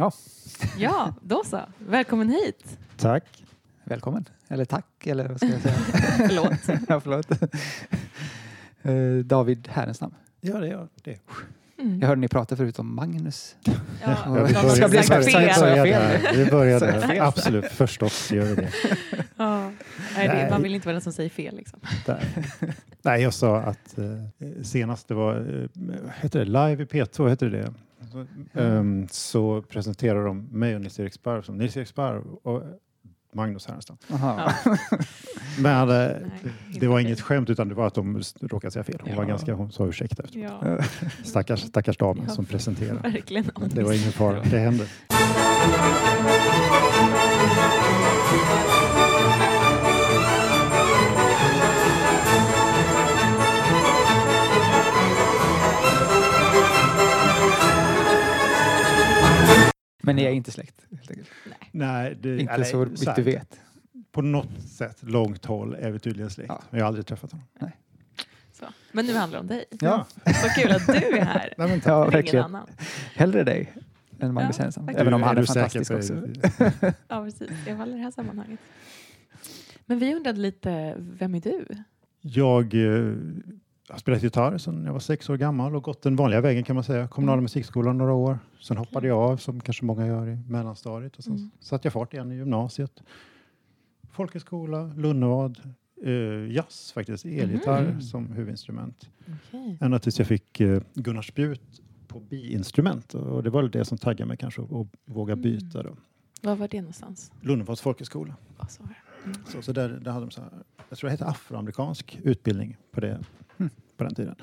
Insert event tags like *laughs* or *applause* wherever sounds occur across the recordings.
Ja. *laughs* Ja, då så. Välkommen hit. Tack. Välkommen. Eller tack, eller vad ska jag säga? *laughs* Förlåt. *laughs* ja, förlåt. Eh, David Härenstam. Ja, det gör det. Mm. Jag hörde ni prata förut om Magnus. Ja, Ja, vi sagt bli så. fel. Vi börjar där. Absolut, förstås gör vi det. Ja. Nej, det, Nej. man vill inte vara den som säger fel. Liksom. Nej, jag sa att eh, senast det var, eh, heter det Live i P2, heter det så, ehm, så presenterade de mig och Nils-Erik Sparv som Nils-Erik Sparv och Magnus Härenstam. Ja. *laughs* Men eh, Nej, det var inget skämt utan det var att de råkade säga fel. Hon var Ja. ganska, hon sa ursäkta. Ja, *laughs* Stackars, stackars damen Ja. som presenterade. verkligen. Det var ingen fara, det hände. Men ni är inte släkt? Helt enkelt. Nej, det, Inte eller, så vitt du vet. På något sätt, långt håll, är vi tydligen släkt. Ja. Men jag har aldrig träffat honom. Så. Men nu handlar det om dig. Ja. Så *laughs* kul att du är här. Nej, men, Ja, Ingen verkligen. annan. Hellre dig än Magnus Ja, faktiskt. Även om han är, du säker fantastisk också. *laughs* *laughs* Ja, precis. Jag valde det här sammanhanget. Men vi undrade lite, vem är du? Jag eh, har spelat gitarr sedan jag var sex år gammal och gått den vanliga vägen kan man säga. Kommunala Mm. musikskolan några år. Sen hoppade jag av som kanske många gör i mellanstadiet och sen Mm. satte jag fart igen i gymnasiet. Folkhögskola, Lunnevad, eh, jazz faktiskt, elgitarr Mhm. som huvudinstrument. Okej. Ända tills jag fick eh, Gunnar Spjut på biinstrument och det var det som taggade mig kanske att våga Mm. byta då. Var var det någonstans? Lunnevads folkhögskola. Mm. Så, så där, där hade de så här, jag tror det hette afroamerikansk utbildning på, det, Mm. På den tiden.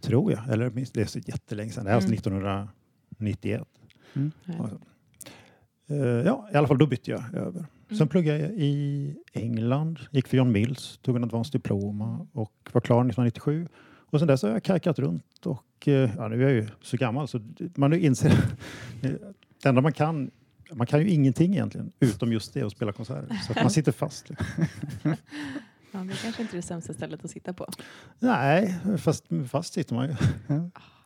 Tror jag, eller minst, det är så jättelänge sedan. Det var alltså Mm. 1991. Mm. Nej. Och, eh, ja, i alla fall då bytte jag över. Sen Mm. pluggade jag i England, gick för John Mills, tog en advanced diploma och var klar 1997. Och sen dess har jag kajkat runt och eh, ja, nu är jag ju så gammal så man inser *laughs* det enda man kan man kan ju ingenting egentligen utom just det och spela konserter. Så att man sitter fast. *laughs* *laughs* Ja, det är kanske inte är det sämsta stället att sitta på. Nej, fast fast sitter man ju.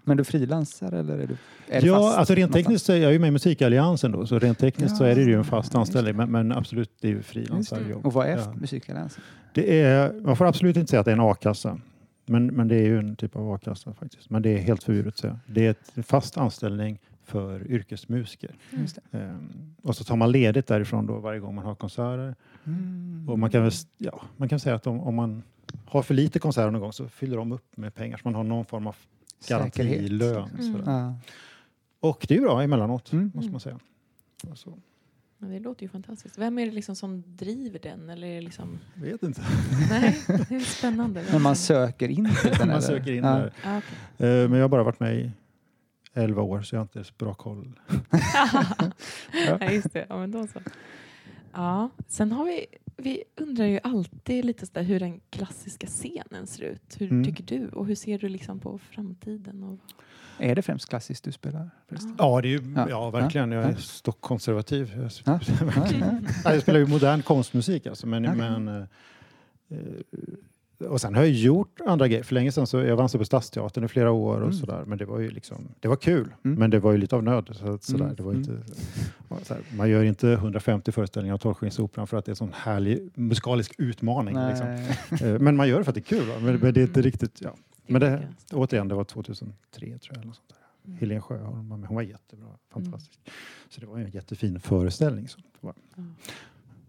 Men du frilansar eller är du är Ja, fast alltså rent tekniskt så är jag ju med i Musikalliansen då, så rent tekniskt så Ja, är det ju en fast anställning. Men, men absolut, det är ju frilansarjobb. Och vad är Ja. musikalliansen? Det är, man får absolut inte säga att det är en a-kassa. Men, men det är ju en typ av a-kassa faktiskt. Men det är helt förbjudet att säga. Det är en fast anställning för yrkesmusiker. Just det. Ehm, och så tar man ledigt därifrån då varje gång man har konserter. Mm. Och man kan, väl, ja, man kan säga att om, om man har för lite konserter någon gång så fyller de upp med pengar så man har någon form av garantilön. Mm. Ja. Och det är ju bra emellanåt, Mm. måste man säga. Och så, Ja, det låter ju fantastiskt. Vem är det liksom som driver den? Eller är det liksom... vet inte. Nej, det är spännande. Men man söker in till den? *laughs* man eller? söker in ja. där. Ja, okej. Eh, Men jag har bara varit med i 11 år så jag har inte så bra koll. *laughs* ja, just det. Ja, men då så. Ja, sen har vi, vi undrar ju alltid lite sådär hur den klassiska scenen ser ut. Hur Mm. tycker du? Och hur ser du liksom på framtiden? Och, Är det främst klassiskt du spelar? förresten? Ja, det är ju, Ja. ja. verkligen. Jag är Ja. stockkonservativ. Jag, Ja. Ja, *laughs* ja. Spelar ju modern konstmusik alltså, men, Okej. men eh, eh, och sen har jag gjort andra grejer. För länge sedan så jag anställd på Stadsteatern i flera år och Mm. sådär. Men det var ju liksom, det var kul. Mm. Men det var ju lite av nöd. Så, att sådär. Mm. Det var Mm. inte, så här, man gör inte 150 föreställningar av Tolvskillingsoperan för att det är en sån härlig musikalisk utmaning. Liksom. Eh, Men man gör det för att det är kul. Va? Men, men det är inte riktigt, ja. Men det, olika. återigen, det var 2003 tror jag. Eller sånt där. Mm. Helene Sjöholm var med. Hon var jättebra. Fantastisk. Så det var ju en jättefin föreställning. Så det var, Ja.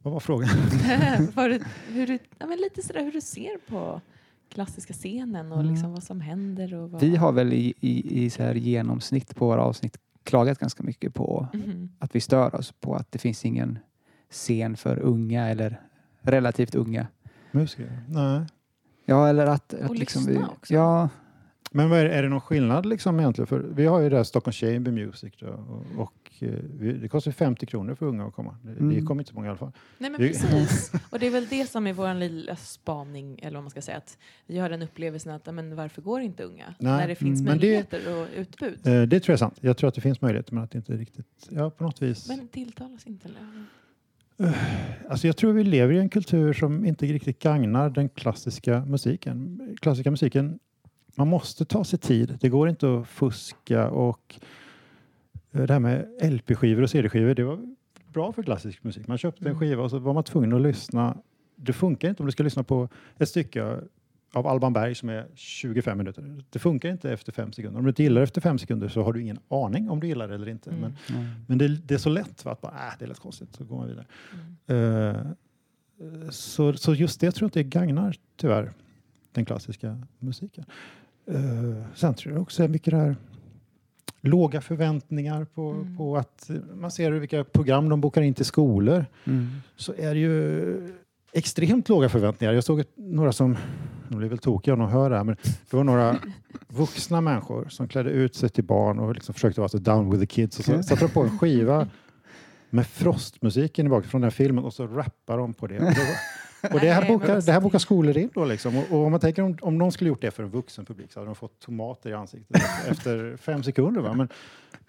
Vad var frågan? *laughs* Var det, *laughs* hur du, ja, men lite sådär hur du ser på klassiska scenen och Mm. liksom vad som händer. Och vad... Vi har väl i, i, i så här genomsnitt på våra avsnitt klagat ganska mycket på Mhm. att vi stör oss på att det finns ingen scen för unga eller relativt unga. Musiker? Nej. Ja, eller att... att Och liksom lyssna vi, också. Ja, Men vad är, är det någon skillnad liksom egentligen? För vi har ju det här Stockholm Chamber Music då, och, och eh, det kostar 50 kronor för unga att komma. Det, det Mm. kommer inte så många i alla fall. Nej men Det- precis. *laughs* Och det är väl det som är vår lilla spaning, eller vad man ska säga, att vi har den upplevelsen att, men varför går inte unga? Nej, När det finns men det- möjligheter och utbud. Eh, det tror jag är sant. Jag tror att det finns möjligheter men att det inte riktigt, ja på något vis. Men tilltalas inte eller? Alltså jag tror vi lever i en kultur som inte riktigt gagnar den klassiska musiken. Klassiska musiken, man måste ta sig tid. Det går inte att fuska och eh, det här med LP-skivor och CD-skivor, det var bra för klassisk musik. Man köpte en Mm. skiva och så var man tvungen att lyssna. Det funkar inte om du ska lyssna på ett stycke av Alban Berg som är 25 minuter. Det funkar inte efter fem sekunder. Om du inte gillar det efter fem sekunder så har du ingen aning om du gillar det eller inte. Mm. Men, Mm. men det, det är så lätt va? att bara, äh, det är lätt konstigt, så går man vidare. Mm. Eh, så, så just det tror jag inte gagnar tyvärr den klassiska musiken. Uh, sen tror jag också mycket det här låga förväntningar på, Mm. på att man ser vilka program de bokar in till skolor Mm. så är det ju extremt låga förväntningar. Jag såg ett, några som, de blir väl tokiga om de hör det här, men det var några vuxna människor som klädde ut sig till barn och liksom försökte vara så down with the kids och så satte de på en skiva med Frostmusiken i bakgrunden från den här filmen och så rappar de på det. *laughs* Och, det, här bokar, men- det här bokar skolor in då liksom. Och, och om man tänker om, om någon skulle gjort det för en vuxen publik så hade de fått tomater i ansiktet *laughs* efter fem sekunder. Va? Men,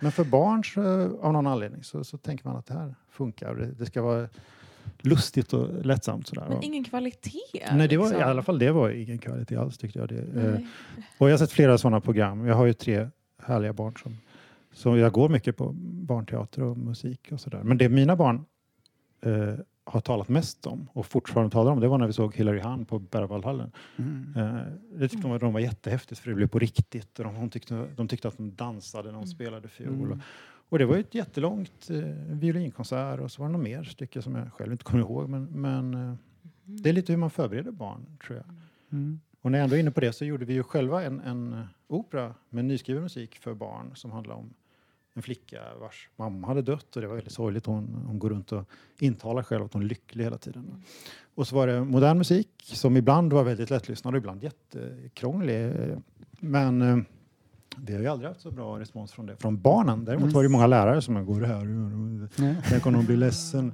men för barn så, av någon anledning så, så tänker man att det här funkar. Det, det ska vara lustigt och lättsamt. Sådär. Men ingen kvalitet? Nej, det var, liksom. i alla fall det var ingen kvalitet alls tyckte jag. Det. Eh. Och jag har sett flera sådana program. Jag har ju tre härliga barn som, som jag går mycket på barnteater och musik och sådär. Men det mina barn eh, har talat mest om och fortfarande talar om det var när vi såg Hilary Hahn på Berwaldhallen. Mm. Eh, det tyckte de, de var jättehäftigt för det blev på riktigt. Och de, hon tyckte, de tyckte att de dansade när de Mm. spelade fiol. Mm. Och, det var ju ett jättelångt eh, violinkonsert och så var det något mer stycke som jag själv inte kommer ihåg. Men, men eh, det är lite hur man förbereder barn tror jag. Mm. Och när jag ändå är inne på det så gjorde vi ju själva en, en eh, opera med nyskriven musik för barn som handlar om en flicka vars mamma hade dött och det var väldigt sorgligt. Hon, hon går runt och intalar själv att hon är lycklig hela tiden. Och så var det modern musik som ibland var väldigt lättlyssnad och ibland jättekrånglig. Eh, Men eh, vi har ju aldrig haft så bra respons från det. Från barnen. Däremot Mm. var det många lärare som går här. Ja. Tänk om de blir ledsen.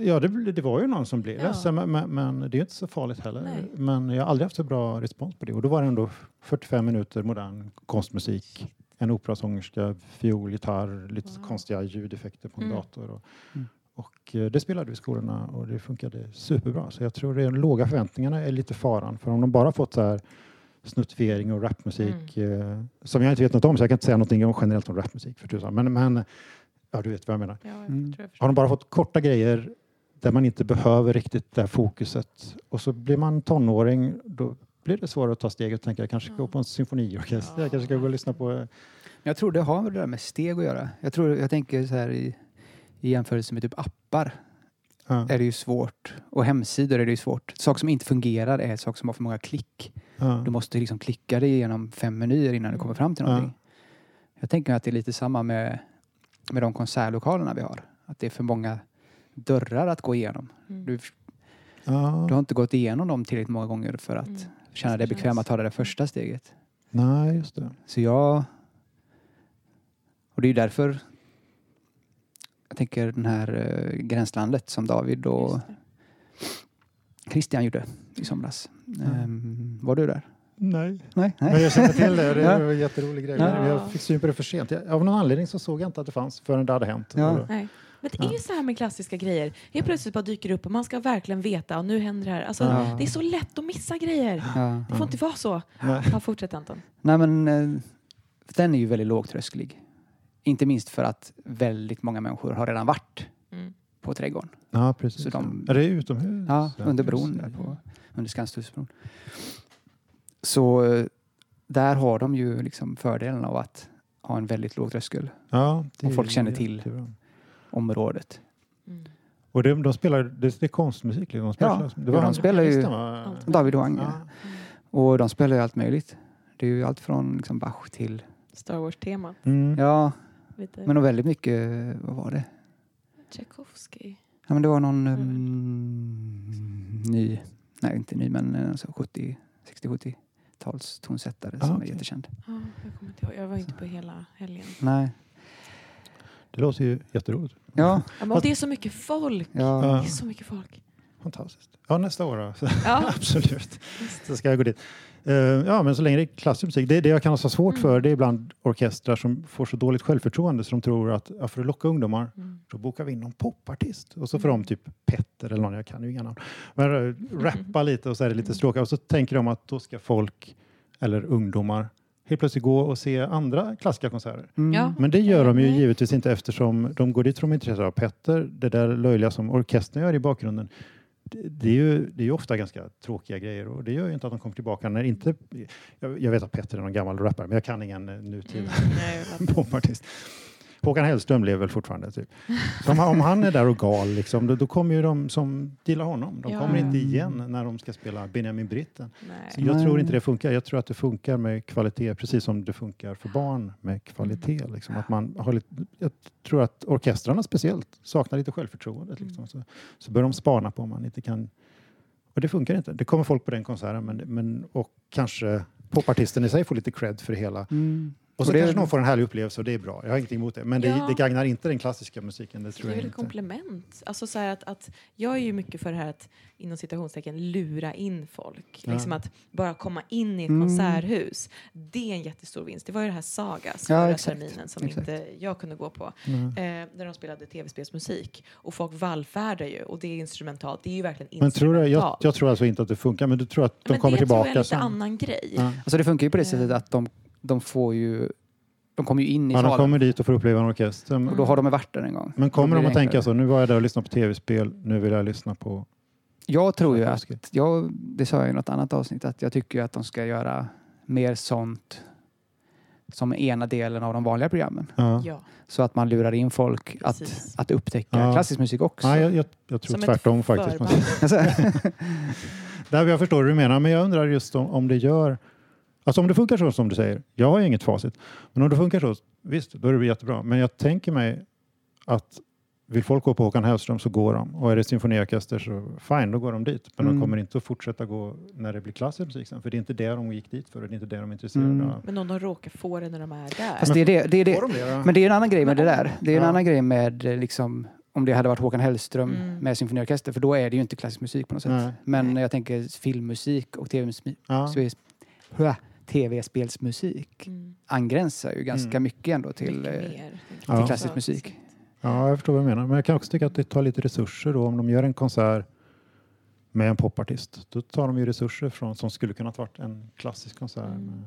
Ja, det, det var ju någon som blev Ja. ledsen, men, men, det är inte så farligt heller. Nej. Men jag har aldrig haft så bra respons på det. Och då var det ändå 45 minuter modern konstmusik. En operasångerska, fiol, gitarr, lite Wow. konstiga ljudeffekter på en Mm. dator. Och, Mm. och eh, det spelade vi i skolorna och det funkade superbra. Så jag tror de låga förväntningarna är lite faran. För om de bara fått så här snuttifiering och rapmusik eh, som jag inte vet något om så jag kan inte säga någonting om generellt om rapmusik för tusan. Men, men ja, du vet vad jag menar. Ja, jag Mm. jag Har de bara fått korta grejer där man inte behöver riktigt det här fokuset och så blir man tonåring då blir det svårare att ta steget och tänka jag kanske ska Ja. gå på en symfoniorkester, jag kanske ska gå och lyssna på eh, Jag tror det har med det där med steg att göra. Jag, tror, jag tänker så här i, i jämförelse med typ appar ja, är det ju svårt. Och hemsidor är det ju svårt. Saker som inte fungerar är saker som har för många klick. ja. Du måste liksom klicka dig igenom fem menyer innan du kommer fram till Ja. någonting. Jag tänker att det är lite samma med, med de konsertlokalerna vi har. Att det är för många dörrar att gå igenom. Mm. Du, Ja. du har inte gått igenom dem tillräckligt många gånger för att Mm. Känna dig Det bekväm att ta det där första steget. Nej, just det. Så jag... Och det är ju därför jag tänker den här uh, Gränslandet som David och. Christian gjorde i somras. Ehm, var du där? Nej. Nej? Men jag känner till det det *laughs* var en jätterolig grej. Ja. Jag fick syn på det för sent. Jag, av någon anledning så såg jag inte att det fanns förrän det hade hänt. Ja. Och Nej. Men det Ja. är ju så här med klassiska grejer. Helt plötsligt bara dyker upp och man ska verkligen veta och nu händer det här. Alltså, Ja. Det är så lätt att missa grejer. Ja. Det får inte vara så. Ja, fortsätt Anton. Nej men eh, den är ju väldigt lågtrösklig. Inte minst för att väldigt många människor har redan varit Mm. på trädgården. Ja, precis. Så de- Är det utomhus? Ja, under bron där på, under Skanstullsbron. Så eh, där har de ju liksom fördelen av att ha en väldigt låg tröskel Ja, det Och folk känner till. Området. Mm. Och det, de spelar, det, det är konstmusik. liksom. De spelar, Ja, det ja, de spelar ju-. David och Agne. Ja. Mm. Och de spelar ju allt möjligt. Det är ju allt från liksom Bach till... Star Wars-temat. Mm. Ja, Lite men och väldigt mycket... Vad var det? Tchaikovsky. Ja, men det var någon Mm. um, ny... Nej, inte ny, men eh, alltså 70, 60-70-tals tonsättare Ah, som okej. är jättekänd. Ja, jag kommer inte ihåg. Jag var inte på hela helgen. Nej. Det låter ju jätteroligt. Ja, Ja, men och det är så mycket folk. ja. Det är så mycket folk. Fantastiskt. Ja, nästa år då. *laughs* Ja. Absolut. Så ska jag gå dit. Eh, ja, men så länge det är klassisk musik. Det, det jag kan ha så svårt Mm. för det är ibland orkestrar som får så dåligt självförtroende så de tror att ja, för att locka ungdomar Mm. så bokar vi in någon popartist och så får Mm. de typ Petter eller någon, jag kan ju inga namn, men uh, rappa *laughs* lite och så är det lite stråkar och så tänker de att då ska folk eller ungdomar helt plötsligt gå och se andra klassiska konserter. Mm. Ja. Men det gör de ju Nej. givetvis inte eftersom de går dit för de är intresserade av Petter. Det där löjliga som orkestern gör i bakgrunden. Det, det är ju det är ju ofta ganska tråkiga grejer och det gör ju inte att de kommer tillbaka när inte... Jag, jag vet att Petter är någon gammal rappare men jag kan ingen eh, nutida Mm, nej, jag vet. *laughs* popartist. Håkan Hellström lever väl fortfarande. Typ. Om, om han är där och gal, liksom, då, då kommer ju de som gillar honom. De Ja. kommer inte igen när de ska spela Benjamin Britten. Så Nej. jag Nej. tror inte det funkar. Jag tror att det funkar med kvalitet precis som det funkar för barn med kvalitet. Mm. Liksom. Att man har lite, jag tror att orkestrarna speciellt saknar lite självförtroende. Mm. Liksom. Så, så bör de spana på om man inte kan... Och det funkar inte. Det kommer folk på den konserten men, men, och kanske popartisten i sig får lite cred för det hela. Mm. Och så Och det- kanske någon får en härlig upplevelse och det är bra. Jag har ingenting emot det. Men det, Ja. det gagnar inte den klassiska musiken. Det Det tror är jag väl ett komplement. Alltså så här att, att jag är ju mycket för det här att inom citationstecken lura in folk. Ja. Liksom att bara komma in i ett Mm. konserthus. Det är en jättestor vinst. Det var ju det här Sagas Ja, förra exakt. terminen som Exakt. inte jag kunde gå på. Mm. Eh, där de spelade tv-spelsmusik. Och folk vallfärdar ju och det är instrumentalt. Det är ju verkligen Men tror du, jag, instrumentalt. jag tror alltså inte att det funkar, men du tror att de Men kommer det tror jag är tillbaka lite annan grej. Ja. Alltså det funkar ju på det Eh. sättet att de, de får ju... De kommer ju in i Ja, de salen kommer dit och får uppleva en orkester. Och då har de varit där en gång. Men kommer de att tänka så, nu var jag där och lyssnade på tv-spel, nu vill jag lyssna på... Jag tror ju att, jag, det sa jag i något annat avsnitt, att jag tycker ju att de ska göra mer sånt som ena delen av de vanliga programmen. Ja. Så att man lurar in folk att, Precis. att upptäcka Ja. klassisk musik också. Nej, jag, jag, jag tror Som tvärtom faktiskt. *laughs* Där jag förstår hur du menar, men jag undrar just om, om det gör... Alltså om det funkar så som du säger, jag har ju inget facit, men om det funkar så, visst, då är det jättebra. Men jag tänker mig att vill folk gå på Håkan Hellström så går de. Och är det symfoniorkester så fine, då går de dit. Men Mm. de kommer inte att fortsätta gå när det blir klassisk musik sen, för det är inte det de gick dit för och det är inte det de är intresserade Mm. av. Men om de råkar få det när de är där. fast det är det, det, är det. De? Men det är en annan grej med det där. Det är en Ja. annan grej med eh, liksom, om det hade varit Håkan Hellström Mm. med symfoniorkester, för då är det ju inte klassisk musik på något sätt. Nej. Men Nej. jag tänker filmmusik och tv-musik, Ja. Tv-spelsmusik Mm. angränsar ju ganska Mm. mycket ändå till, Mycket eh, mer, till Ja. klassisk musik. Ja, jag förstår vad du menar. Men jag kan också tycka att det tar lite resurser då om de gör en konsert med en popartist. Då tar de ju resurser från som skulle kunnat varit en klassisk konsert. Mm.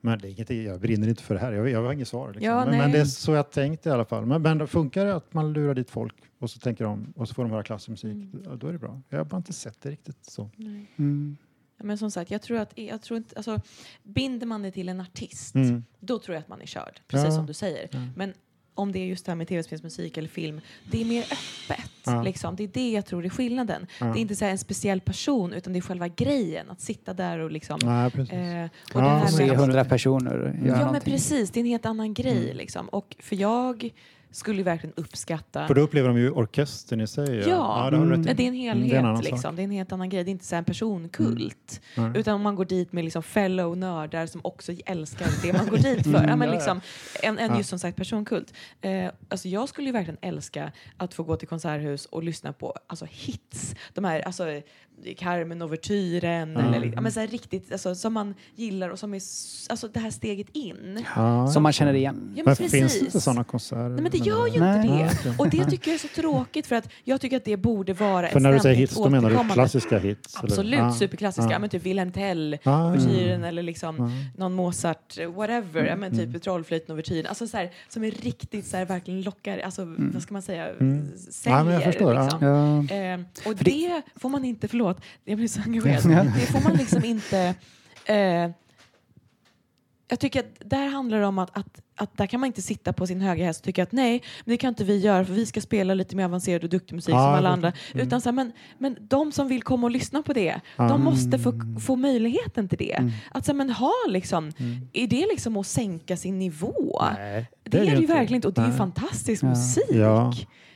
Men det är inget, jag brinner inte för det här. Jag, jag har inget svar. Liksom. Ja, men, men det är så jag tänkt i alla fall. Men, men funkar det att man lurar dit folk och så tänker de och så får de höra klassisk musik. Mm. Då är det bra. Jag har bara inte sett det riktigt så. Nej. Mm. Men som sagt, jag tror att jag tror inte, alltså, binder man det till en artist, Mm. då tror jag att man är körd. Precis Ja. som du säger. Ja. Men om det är just det här med tv-spelsmusik eller film, det är mer öppet. Ja. Liksom. Det är det jag tror är skillnaden. Det är inte så en speciell person, utan det är själva grejen. Att sitta där och liksom... Eh, och Ja, men- med, 300 personer ja, men någonting. precis. Det är en helt annan grej. Mm. Liksom. Och för jag skulle verkligen uppskatta... För då upplever de ju orkestern i sig. Ja, det har du Mm. Men det är en Mm, helhet. det är liksom. Det är en helt annan grej. Det är inte så en personkult. Nej. Utan om man går dit med liksom fellow nördar som också älskar det man går dit för. Ja, men Ja, ja. liksom, en, en Ja. just som sagt personkult. Eh, alltså jag skulle ju verkligen älska att få gå till konserthus och lyssna på alltså, hits. De här, alltså Carmen-ouvertyren Ja. eller ja, men så här riktigt, alltså, som man gillar och som är alltså, det här steget in. Ja, Som man känner igen. Ja, men precis. finns det inte sådana konserter? Nej, men det gör ju Nej. inte det. Och det tycker jag är så tråkigt för att jag tycker att det borde vara För en när du säger hits, då menar du klassiska hits? eller? Absolut Ja. superklassiska. Ja. Men typ Wilhelm Tell, Ja, ouvertyren eller liksom ja. någon Mozart, whatever. Ja, men typ Mm. Trollflöjten, ouvertyren. Alltså så här, som är riktigt så här, verkligen lockar, alltså vad ska man säga, Mm. säljer. Ja, men jag förstår, liksom. Ja. Eh, och För det... det- får man inte, förlåt, jag blir så *laughs* engagerad. Det får man liksom inte... Eh, jag tycker att där handlar det om att, att, att där kan man inte sitta på sin höga häst och tycka att nej, men det kan inte vi göra för vi ska spela lite mer avancerad och duktig musik Ja, som alla andra. Mm. Utan så här, men, men de som vill komma och lyssna på det, Ja. de måste få, få möjligheten till det. Mm. Att så här, men ha liksom, Mm. är det liksom att sänka sin nivå? Nej, Det, är det ju verkligen inte och det är ju fantastisk Ja. musik. Ja.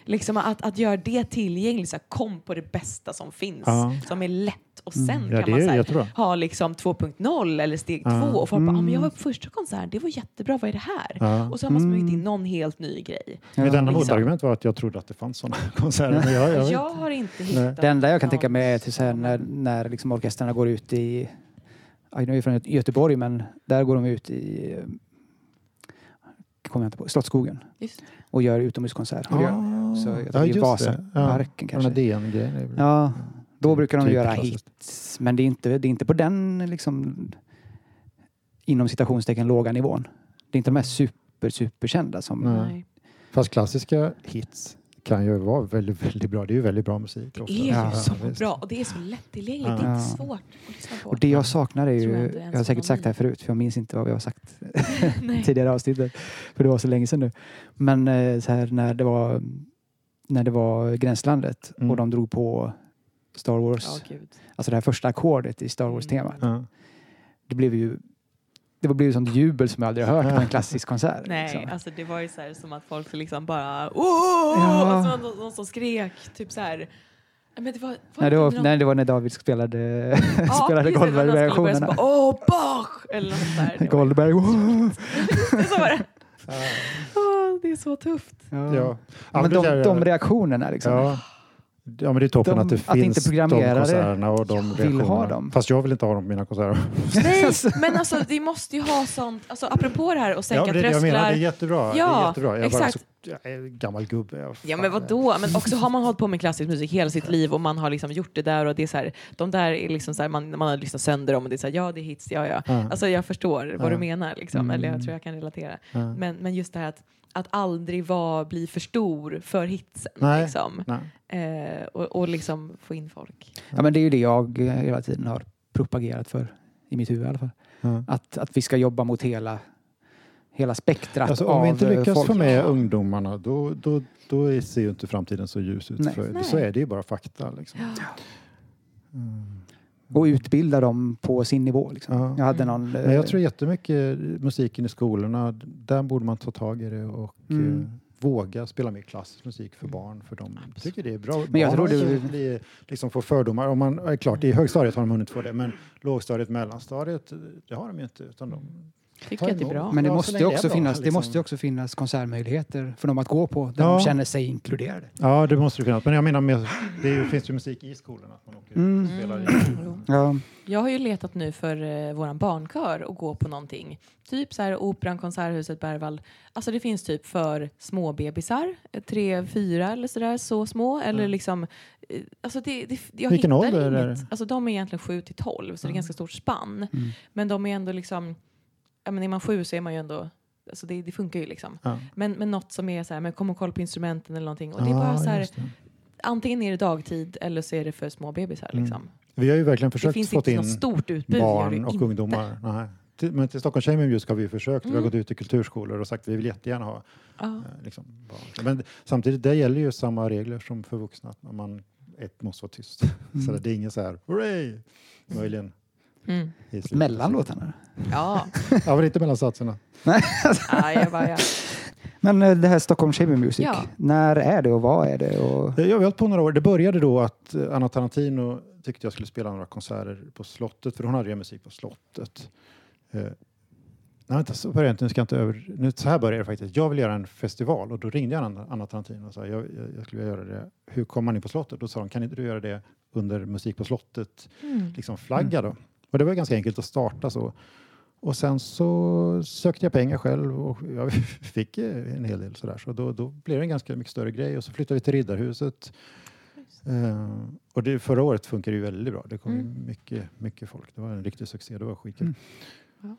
Liksom att, att göra det tillgängligt, så här, kom på det bästa som finns, Ja. som är lätt och sen Mm. Ja, kan det man så här, ha liksom 2.0 eller steg Ja. 2 och folk bara, ah, men jag var Mm. på första konserten, det var jättebra, vad är det här? Ja. Och så har man smugit in Mm. någon helt ny grej. Mitt enda liksom. motargument var att jag trodde att det fanns sådana konserter. Men jag, jag, Jag har inte hittat Det enda jag kan tänka mig är till så här när, när liksom orkestrarna går ut i, ja, nu är jag från Göteborg men där går de ut i, kommer jag inte på, Slottsskogen och gör utomhuskonsert. Och gör- Ah, Så jag ja, just. Vasaparken Ja, kanske. DN-grejen. Ja, då brukar de Typ göra hits. Men det är inte, det är inte på den liksom inom citationstecken låga nivån. Det är inte de här super, superkända som... Nej. Fast klassiska hits kan ju vara väldigt, väldigt bra. Det är ju väldigt bra musik. Det ofta. är ju Ja, så visst. bra och det är så lättillgängligt. Ja. Det är inte svårt att. Och det jag saknar är jag ju... inte ens Jag har säkert sagt det här förut för jag minns inte vad vi har sagt *laughs* *laughs* tidigare avsnittet. För det var så länge sedan nu. Men eh, så här när det var när det var Gränslandet Mm. och de drog på Star Wars, Ja, alltså det här första ackordet i Star Mm. Wars-temat. Ja. Det blev ju det blev ju sånt jubel som jag aldrig har hört på en klassisk konsert. Nej, liksom. alltså det var ju så här som att folk liksom bara åh! Ja. Och så någon, någon som skrek typ så här. Men det var, var Nej, det var, någon- nej, det var när David spelade, Ja, *laughs* spelade Goldberg-versionerna. Åh, Bach! Eller något sånt där. *laughs* Goldberg, wow! *laughs* så var det. Det är så tufft. Ja. Ja. Men de, de reaktionerna liksom. Ja. ja, men det är toppen De- att det att finns inte de konserterna och de vill ha dem. Fast jag vill inte ha dem på mina konserter. Nej, *laughs* men alltså vi måste ju ha sånt, alltså apropå det här Ja, sänka det, är det jag trösklar. menar, det är jättebra. det Ja, är jättebra. Jag, är bara exakt. så, jag är gammal gubbe. Jag, Ja men vad då? Men också har man hållit på med klassisk musik hela sitt liv och man har liksom gjort det där och det är så här, de där är liksom så här, man, man har lyssnat sönder dem och det är så här, ja det är hits, ja ja. Ja. Alltså jag förstår vad Ja. du menar liksom, Mm. eller jag tror jag kan relatera. Ja. Men, men just det här att, att aldrig vara, bli för stor för hitsen Nej. liksom. Nej. Eh, och, och liksom få in folk. Ja, men det är ju det jag eh, hela tiden har propagerat för, i mitt huvud i alla fall. Ja. Att, att vi ska jobba mot hela, hela spektrat Alltså, av om vi inte eh, lyckas folk. få med ungdomarna då, då, då ser ju inte framtiden så ljus ut. Nej. För, Nej. så är det ju bara fakta. Liksom. Ja. Mm. Och utbilda dem på sin nivå. Liksom. Ja. Jag hade någon... eh, Men jag tror jättemycket musiken i skolorna, där borde man ta tag i det och Mm. eh, våga spela mer klassisk musik för barn. För de tycker det är bra. Men jag barn tror har det- inte bli, liksom får fördomar. Om man, är klart, i högstadiet har de hunnit få det, men lågstadiet, mellanstadiet, det har de ju inte. Utan de Tycker att det är bra. Men det Ja, så måste, ju är också bra, finnas, det liksom. måste också finnas konsertmöjligheter för dem att gå på där Ja. de känner sig inkluderade. Ja, det måste det finnas. Men jag menar, med, det är ju, finns ju musik i skolan. Att man åker Mm. och spelar i. Jo. Ja. Jag har ju letat nu för eh, våran barnkör att gå på någonting. Typ så här Operan, Konserthuset, Berwald. Alltså det finns typ för små bebisar, eh, tre, fyra eller sådär, så små. Eller Ja. liksom, eh, alltså det, det, jag Vilken hittar ålder är inget. det? Alltså de är egentligen sju till tolv, så det är ganska stort spann. Mm. Men de är ändå liksom, ja men är man sju så är man ju ändå, alltså det, det funkar ju liksom. Ja. Men, men något som är så här, men kom och kolla på instrumenten eller någonting. Och det är Ja, bara så här, antingen är det dagtid eller så är det för små bebisar Mm. liksom. Vi har ju verkligen försökt få in stort utbud. barn och inte. ungdomar. Nej. Till- Men till Stockholm Chamber Music har vi försökt. Vi har Mm. gått ut i kulturskolor och sagt att vi vill jättegärna ha eh, liksom, barn. Men samtidigt, det gäller ju samma regler som för vuxna. Att man ett måste vara tyst. Mm. Så det är ingen så här, hurray! Möjligen Mm. Mellan låtarna. Ja, Ja, men inte mellan satserna. *laughs* ja, jag bara, ja. Men eh, det här Stockholm Chamber Music, Ja. när är det och vad är det? Och... Jag har hållit på några år. Det började då att eh, Anna Tarantino tyckte jag skulle spela några konserter på slottet, för hon hade ju musik på slottet. Eh, nej, vänta, så började jag inte. Nu ska jag inte över... Nu, så här började det faktiskt. Jag vill göra en festival och då ringde jag Anna, Anna Tarantino och sa jag, jag, jag skulle vilja göra det. Hur kommer man in på slottet? Då sa de, kan inte du göra det under musik på slottet, Mm. liksom flagga då? Och det var ganska enkelt att starta så. Och sen så sökte jag pengar själv och *laughs* jag fick eh, en hel del sådär. Så då, då blev det en ganska mycket större grej och så flyttade vi till Riddarhuset. Eh, och det, förra året funkade det ju väldigt bra. Det kom Mm. mycket, mycket folk. Det var en riktig succé. Det var skitkul.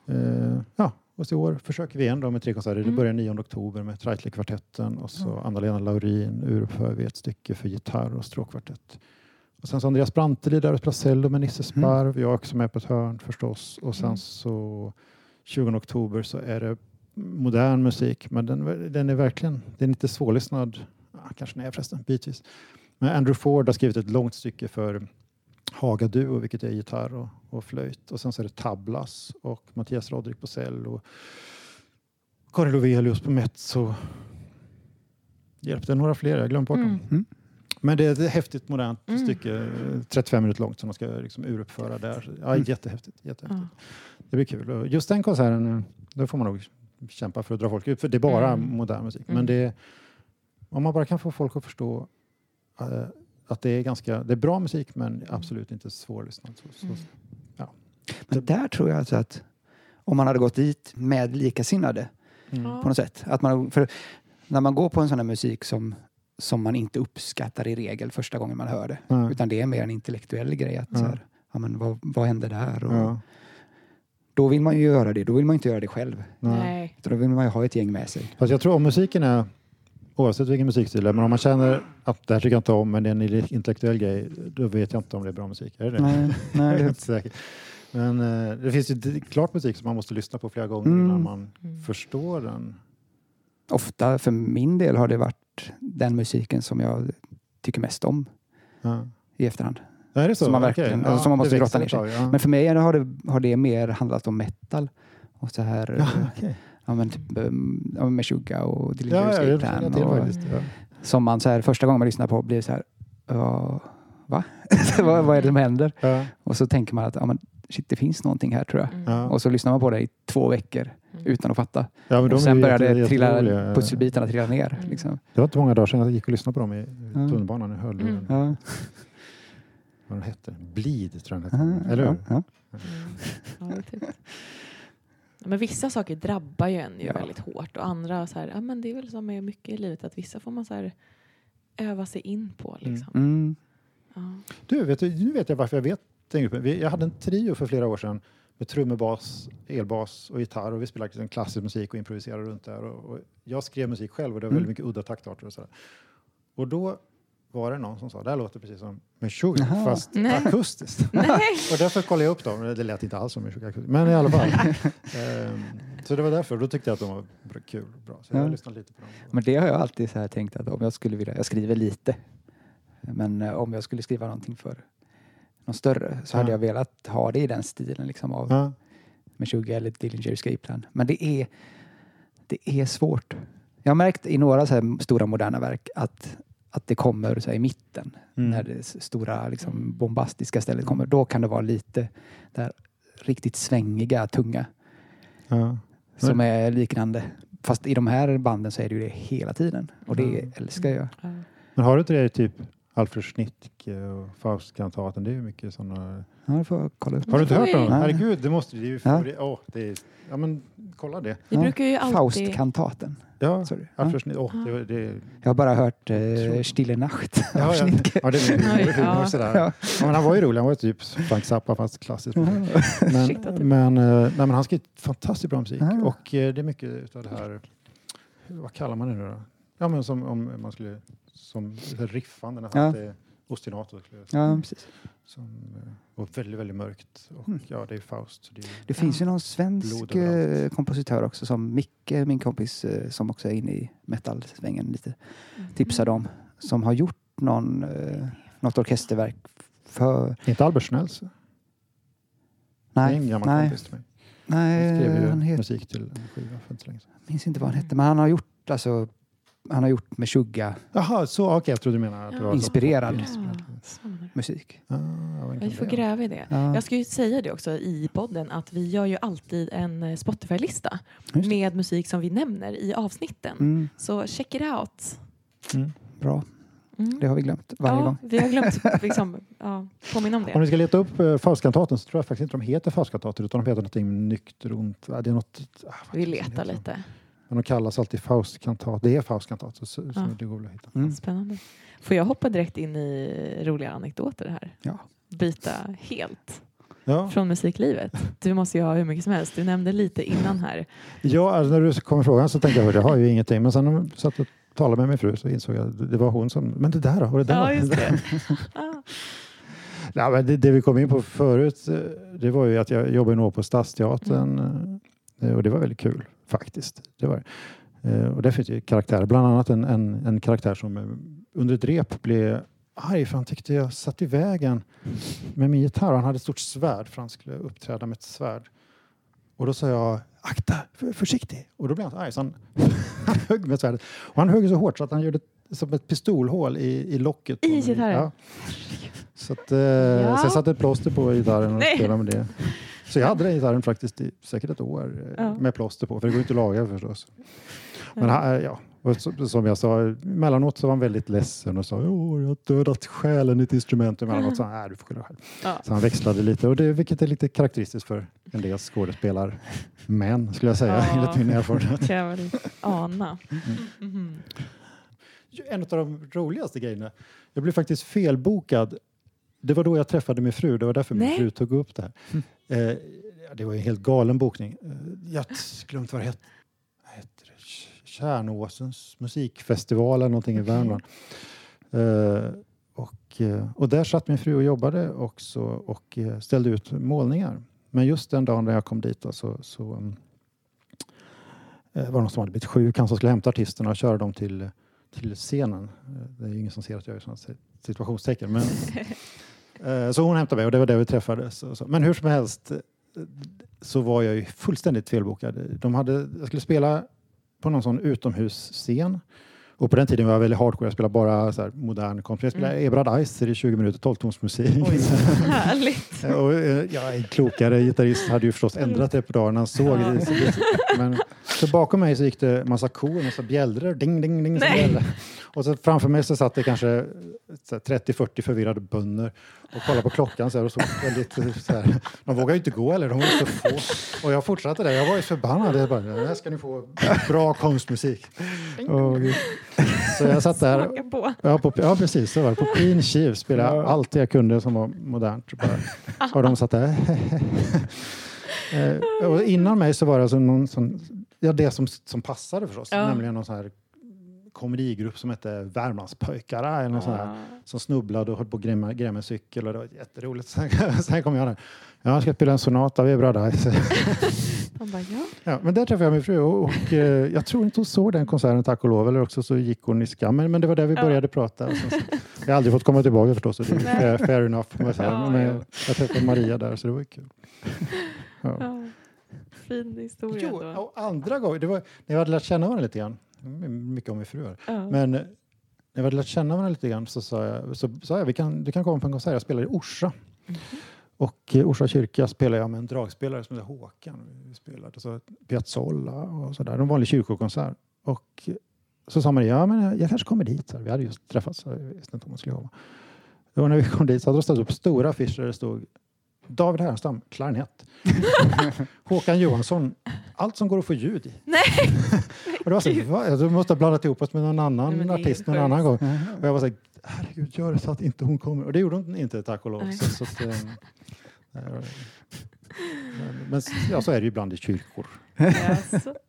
Mm. Eh, ja, och så i år försöker vi igen då med tre konserter. Det Mm. börjar 9 oktober med Treitle-kvartetten och så. Anna-Lena Laurin Urupö vid ett stycke för gitarr och stråkkvartett. Och sen så Andreas Branteli där och spelar cello med Nisse Sparv. Jag är också med på ett hörn förstås. Och sen Mm. så 20 oktober så är det modern musik. Men den, den är verkligen, den är inte svårlyssnad. Ja, kanske nej förresten, bitvis. Men Andrew Ford har skrivit ett långt stycke för Haga Duo, vilket är gitarr och, och flöjt. Och sen så är det Tablas och Mattias Rodrik på cello. Karin Lovelius på mezzo. Hjälp, det är några fler, jag glömde bort dem. Mm. Men det är ett häftigt modernt Mm. stycke, eh, 35 minuter långt, som de ska liksom uruppföra där. Ja, Mm. jättehäftigt. jättehäftigt. Ja. Det blir kul. Och just den konserten, eh, då får man nog kämpa för att dra folk ut, för det är bara Mm. modern musik. Men Mm. det, om man bara kan få folk att förstå eh, att det är ganska, det är bra musik men absolut inte svårlyssnad. Så, så, Mm. Men där tror jag alltså att om man hade gått dit med likasinnade mm. Ja. på något sätt. Att man, för när man går på en sån här musik som, som man inte uppskattar i regel första gången man hör det. Ja. Utan det är mer en intellektuell grej. Att Ja. så här, ja, men vad, vad hände där? Och Ja. då vill man ju göra det. Då vill man inte göra det själv. Nej. Utan Då vill man ju ha ett gäng med sig. Fast jag tror om musiken är, oavsett vilken musikstil det är, men om man känner att det här tycker jag inte om, men det är en intellektuell grej, då vet jag inte om det är bra musik. Är det det? Nej, *laughs* Jag nej, är det, inte säker. Men eh, det finns ju klart musik som man måste lyssna på flera gånger Mm. innan man Mm. förstår den. ofta för min del har det varit den musiken som jag tycker mest om Ja. i efterhand. Ja, Är det så? Som man verkligen- alltså, som man måste grotta ner sig. tag, Ja. Men för mig har det, har det mer handlat om metal. Och så här, Ja, eh, *laughs* okej. ja, men typ um, ja, Meshuggah och ja, Dillinger ja, Escape och, faktiskt. Ja. som man så här, första gången man lyssnar på blir så här, ja, va? *laughs* vad, vad är det som händer? Ja. Och så tänker man att ja, men, shit, det finns någonting här tror jag. Mm. Och så lyssnar man på det i två veckor Mm. utan att fatta. Ja, men de och sen börjar trilla, pusselbitarna trilla ner. Mm. Liksom. Det var inte många dagar sedan jag gick och lyssnade på dem i tunnelbanan i hörluren. Mm. Ja. Vad den hette? Bleed tror jag den hette. Eller hur? ja. Mm. Typ. Men vissa saker drabbar ju en ju Ja. väldigt hårt och andra så här, ja men det är väl som med mycket i livet att vissa får man så här öva sig in på liksom. Mm. Ja. Du, vet nu vet jag varför jag vet den gruppen. Jag hade en trio för flera år sedan med trummor, bas, elbas och gitarr och vi spelade liksom klassisk musik och improviserade runt där. Och, och jag skrev musik själv och det var Mm. väldigt mycket udda taktarter och sådär. Och då var det någon som sa, det här låter precis som Meshuggah fast Nej. akustiskt. *laughs* Nej. *laughs* och därför kollade jag upp dem, det lät inte alls som Meshuggah akustiskt, men i alla fall. *laughs* Ehm, så det var därför, då tyckte jag att de var kul och bra. Så jag Ja. har lyssnat lite på dem. Men det har jag alltid så här tänkt att om jag skulle vilja, jag skriver lite, men eh, om jag skulle skriva någonting för någon större så hade Ja. jag velat ha det i den stilen liksom av Ja. Meshuggah eller Dillinger Escape Plan. Men det är, det är svårt. Jag har märkt i några så här stora moderna verk att, att det kommer så här i mitten Mm. när det stora liksom, bombastiska stället kommer. Då kan det vara lite där riktigt svängiga, tunga Ja. som är liknande. Fast i de här banden så är det ju det hela tiden och det Mm. älskar jag. Ja. Men har du inte det typ Alfred Schnittke och Faustkantaten? Det är ju mycket sådana... Ja, det får jag kolla upp. Har du inte hört dem? vi- Nej. Herregud, det måste är ju Ja. Åh, det är, ja men kolla det. Vi Ja. brukar ju alltid... Faustkantaten. Ja, Sorry. Alfred Schnittke. Åh, det, det, Jag har bara hört eh, Stille Nacht ja, av ja, Schnittke. ja, det är ja. sådär. Ja. Ja, men han var ju rolig, han var ju typ Frank Zappa fast klassisk. Men, typ. men, eh, nej, men han skriver fantastiskt bra musik Ah. och eh, det är mycket utav det här, vad kallar man det nu då? Ja men som om man skulle, som riffande nästan, Ja. det ostinato jag. Ja, precis. Som, eh, och väldigt, väldigt mörkt. Och Mm. ja, det är Faust. så Det är, Det finns ju någon svensk eh, kompositör också som Micke, min kompis, eh, som också är inne i metal-svängen lite, Mm. tipsade om. Som har gjort någon, eh, något orkesterverk för... inte Albert Snells? det är en Nej, gammal nej, kompis till mig. Han nej skrev ju han musik till en skiva för inte så länge sedan. minns inte vad han hette, men han har gjort alltså, han har gjort med Meshuggah Jaha, så okej, jag trodde du menade att det var Inspirerad. Ja, musik. Ah, Vi får gräva i det. Ja, Jag ska ju säga det också i podden att vi gör ju alltid en eh, Spotify-lista med musik som vi nämner i avsnitten. Mm, Så check it out. Mm. bra, Mm. det har vi glömt varje ja, gång. Vi har glömt *laughs* liksom, ja, påminna om Om det. ni ska leta upp uh, Faustkantaten så tror jag faktiskt inte de heter Faustkantater utan de heter någonting nyktront. Ja, det är något, ah, Vi letar lite. Men de kallas alltid Faustkantat. Det är Faustkantat så Ja. det går att hitta. Mm. Spännande. Får jag hoppa direkt in i roliga anekdoter här? Ja. Byta helt Ja, från musiklivet. Du måste ju ha hur mycket som helst. Du nämnde lite innan här. ja alltså, när du kom med frågan så tänkte jag att jag har ju ingenting. Men sen när jag satt och talade med min fru så insåg jag att det var hon som, men det där då? Det där Ja, just det. Ah. *laughs* Ja, men det, det vi kom in på förut, eh, det var ju att jag jobbade nog på Stadsteatern eh, och det var väldigt kul faktiskt. Det var det. Eh, Och där finns ju karaktärer, bland annat en, en, en karaktär som eh, under ett rep blev arg för han tyckte jag satt i vägen med min gitarr. Han hade ett stort svärd för han skulle uppträda med ett svärd. Och då sa jag akta, för, försiktig. Och då blev han arg så han, *laughs* han högg med svärdet. Och han högg så hårt så att han gjorde som ett pistolhål i, i locket. I gitarren? Ja. Så, att, eh, så jag satte ett plåster på gitarren och Nej. spelade med det. Så jag hade den gitarren faktiskt i säkert ett år eh, Ja. med plåster på, för det går inte att laga förstås. Men ja, och så- som jag sa, emellanåt så var han väldigt ledsen och sa Åh, jag har dödat själen i ett instrument. Och emellanåt sa han, nej du får skylla själv. Ja. Så han växlade lite, och det, vilket är lite karaktäristiskt för en del skådespelarmän skulle jag säga, Ja. enligt min erfarenhet. Kan jag väl ana. Mm. Mhm. En av de roligaste grejerna, jag blev faktiskt felbokad. Det var då jag träffade min fru, det var därför min Nej. fru tog upp det här. Eh, det var en helt galen bokning. Eh, Jag har glömt vad det hette. Kärnåsens musikfestival eller någonting i. Värmland. Eh, och, eh, och där satt min fru och jobbade också och eh, ställde ut målningar. Men just den dagen när jag kom dit då, så, så mm, eh, var det någon som hade blivit sjuk. Han som skulle hämta artisterna och köra dem till, till scenen. Det är ju ingen som ser att jag gör sådana situationstecken. Men, *laughs* Eh, så hon hämtade mig och det var där vi träffades. Men hur som helst eh, så var jag ju fullständigt felbokad. De hade, jag skulle spela på någon sån utomhusscen. Och på den tiden var jag väldigt hardcore. Jag spelade bara så här modern konst. Jag spelade Mm. Ebrard Eiser i 20 minuter, 12-tonsmusik. Härligt. *laughs* Och, eh, ja, en klokare gitarrist hade ju förstås ändrat repertoaren när han såg Ja. det. Men, så bakom mig så gick det massa kor, massa bjällror, ding, ding, ding. Och så framför mig så satt det kanske så här 30-40 förvirrade bönder och kollade på klockan så här och så väldigt eh, så här. De vågade ju inte gå eller de var så få. Och jag fortsatte där. Jag var ju förbannad. Jag bara, här ska ni få bra konstmusik. Gud. Så jag satt där Smaka på. Ja, på, ja precis. Så var det. På clean chiv spelade jag Ja. allt jag kunde som var modernt. Bara. Och de satt där. *laughs* Eh, och innan mig så var det alltså någon sån, ja, det som, som passade förstås. Ja. Nämligen någon sån här komedigrupp som hette Värmlandspöjkarna. Eller någon sån här, som snubblade och höll på att grämma, grämma en cykel. Och det var jätteroligt. *laughs* Sen, sen kom jag där. Ja, jag ska spela en sonata Ebrard Eiser. De bara, ja. Ja, men där träffade jag min fru och, och eh, jag tror inte hon såg den konserten tack och lov eller också så gick hon i skam. Men, men det var där vi Ja. började prata. Och sen, så, jag har aldrig fått komma tillbaka förstås. och Det är fair, fair enough. säga. Ja, men jag, jag träffade Maria där så det var kul. Ja. *laughs* ja. Fin historia Jo, och andra gånger, det var när jag hade lärt känna varandra lite grann. Mm, Mycket om min fru. Ja. Men eh, när vi hade lärt känna varandra lite grann så sa jag, så sa jag vi kan, du kan komma på en konsert. Jag spelar i Orsa. Mhm. Och i Orsa kyrka spelar jag med en dragspelare som heter Håkan. Vi spelade så Piazzolla och sådär. En vanlig kyrkokonsert. Och så sa Maria, ja men jag, jag kanske kommer dit. Så Vi hade just träffats, så jag visste inte om man skulle komma. Det var när vi kom dit så hade de ställt upp stora affischer där det stod David Härenstam, klarinett. *laughs* Håkan Johansson, allt som går att få ljud i. Nej! *laughs* och det var så, va? Du måste ha blandat ihop oss med någon annan Nej, artist någon annan gång. Och jag var så här, herregud, gör det så att inte hon kommer. Och det gjorde hon inte, tack och lov. Så, så att, eh, men, ja, så är det ju ibland i kyrkor.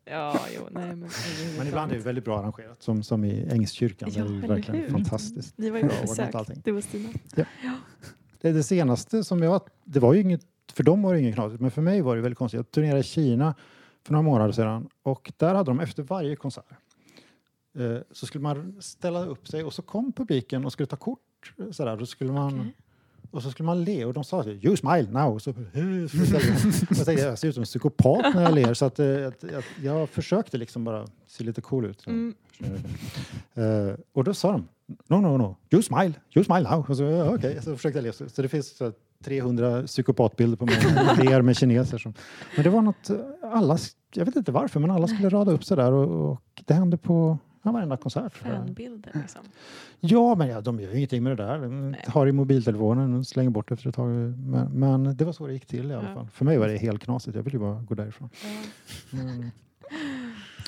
Ja, jo, nej men Men ibland är det väldigt bra arrangerat, som, som i Ängskyrkan. Ja, det är verkligen hur? fantastiskt. Ni var ju på besök, du och Stina. Det, är det senaste som jag... Det var ju inget... För dem var det inget knasigt, men för mig var det väldigt konstigt. Jag turnerade i Kina för några månader sedan och där hade de efter varje konsert eh, så skulle man ställa upp sig och så kom publiken och skulle ta kort. Så där. då skulle man, Okay och så skulle man le och de sa you smile now. Så, så *laughs* jag, tänkte, jag ser ut som en psykopat när jag ler så att, eh, att, att jag försökte liksom bara se lite cool ut. Mm. Eh, och då sa de, no, no, no, you smile, you smile now. Och så, okej, så försökte jag le. Så, så det finns så, här 300 psykopatbilder på mig, *laughs* ler med kineser. Som, men det var något, alla, jag vet inte varför, men alla skulle rada upp sig där och, och det hände på ja, varenda konsert. Fanbilder liksom. Ja, men ja, de gör ju ingenting med det där. De har i mobiltelefonen och slänger bort efter ett tag. Men, men det var så det gick till i alla Ja. fall. För mig var det helt knasigt. Jag ville ju bara gå därifrån. Ja.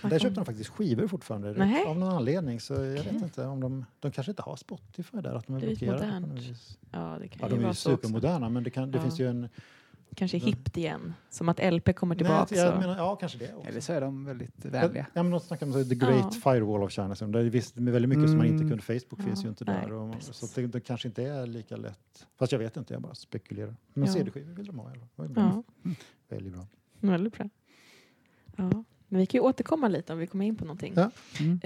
Vad *laughs* där köpte de faktiskt skivor fortfarande. Nej. Av någon anledning. Så jag Okej. vet inte om de... De kanske inte har Spotify där. Att de är Det är modernt. Ja, det kan Ja, de är ju så också. supermoderna. Men det, kan, det Ja. finns ju en... Kanske Men- hippt igen. Som att LP kommer Nej, tillbaka. så. menar, ja, kanske det också. Eller så är de väldigt vänliga. ja, men de snackar om så, the great Ja. firewall of China. Så det är visst med väldigt mycket som man inte Mm. kunde. Facebook finns Ja, ju inte nej, där. Och, precis. så det, det kanske inte är lika lätt. Fast jag vet inte, jag bara spekulerar. Men Ja. CD-skivor vill de ha. Eller? är? Ja, Väldigt bra. väldigt bra. Ja. Men vi kan ju återkomma lite om vi kommer in på någonting. Ja. Mm.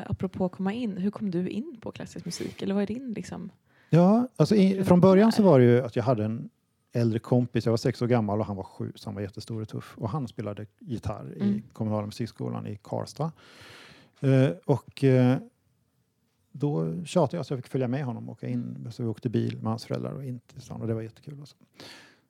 Eh, apropå att komma in, hur kom du in på klassisk musik? Eller vad är din liksom? Ja, alltså i, från början så var det ju att jag hade en äldre kompis. Jag var sex år gammal och han var sju, så han var jättestor och tuff. Och han spelade gitarr i Mm. kommunala musikskolan i Karlstad. Eh, och eh, då tjatade jag så jag fick följa med honom och åka in. Så vi åkte bil med hans föräldrar och in till stan och det var jättekul. Alltså.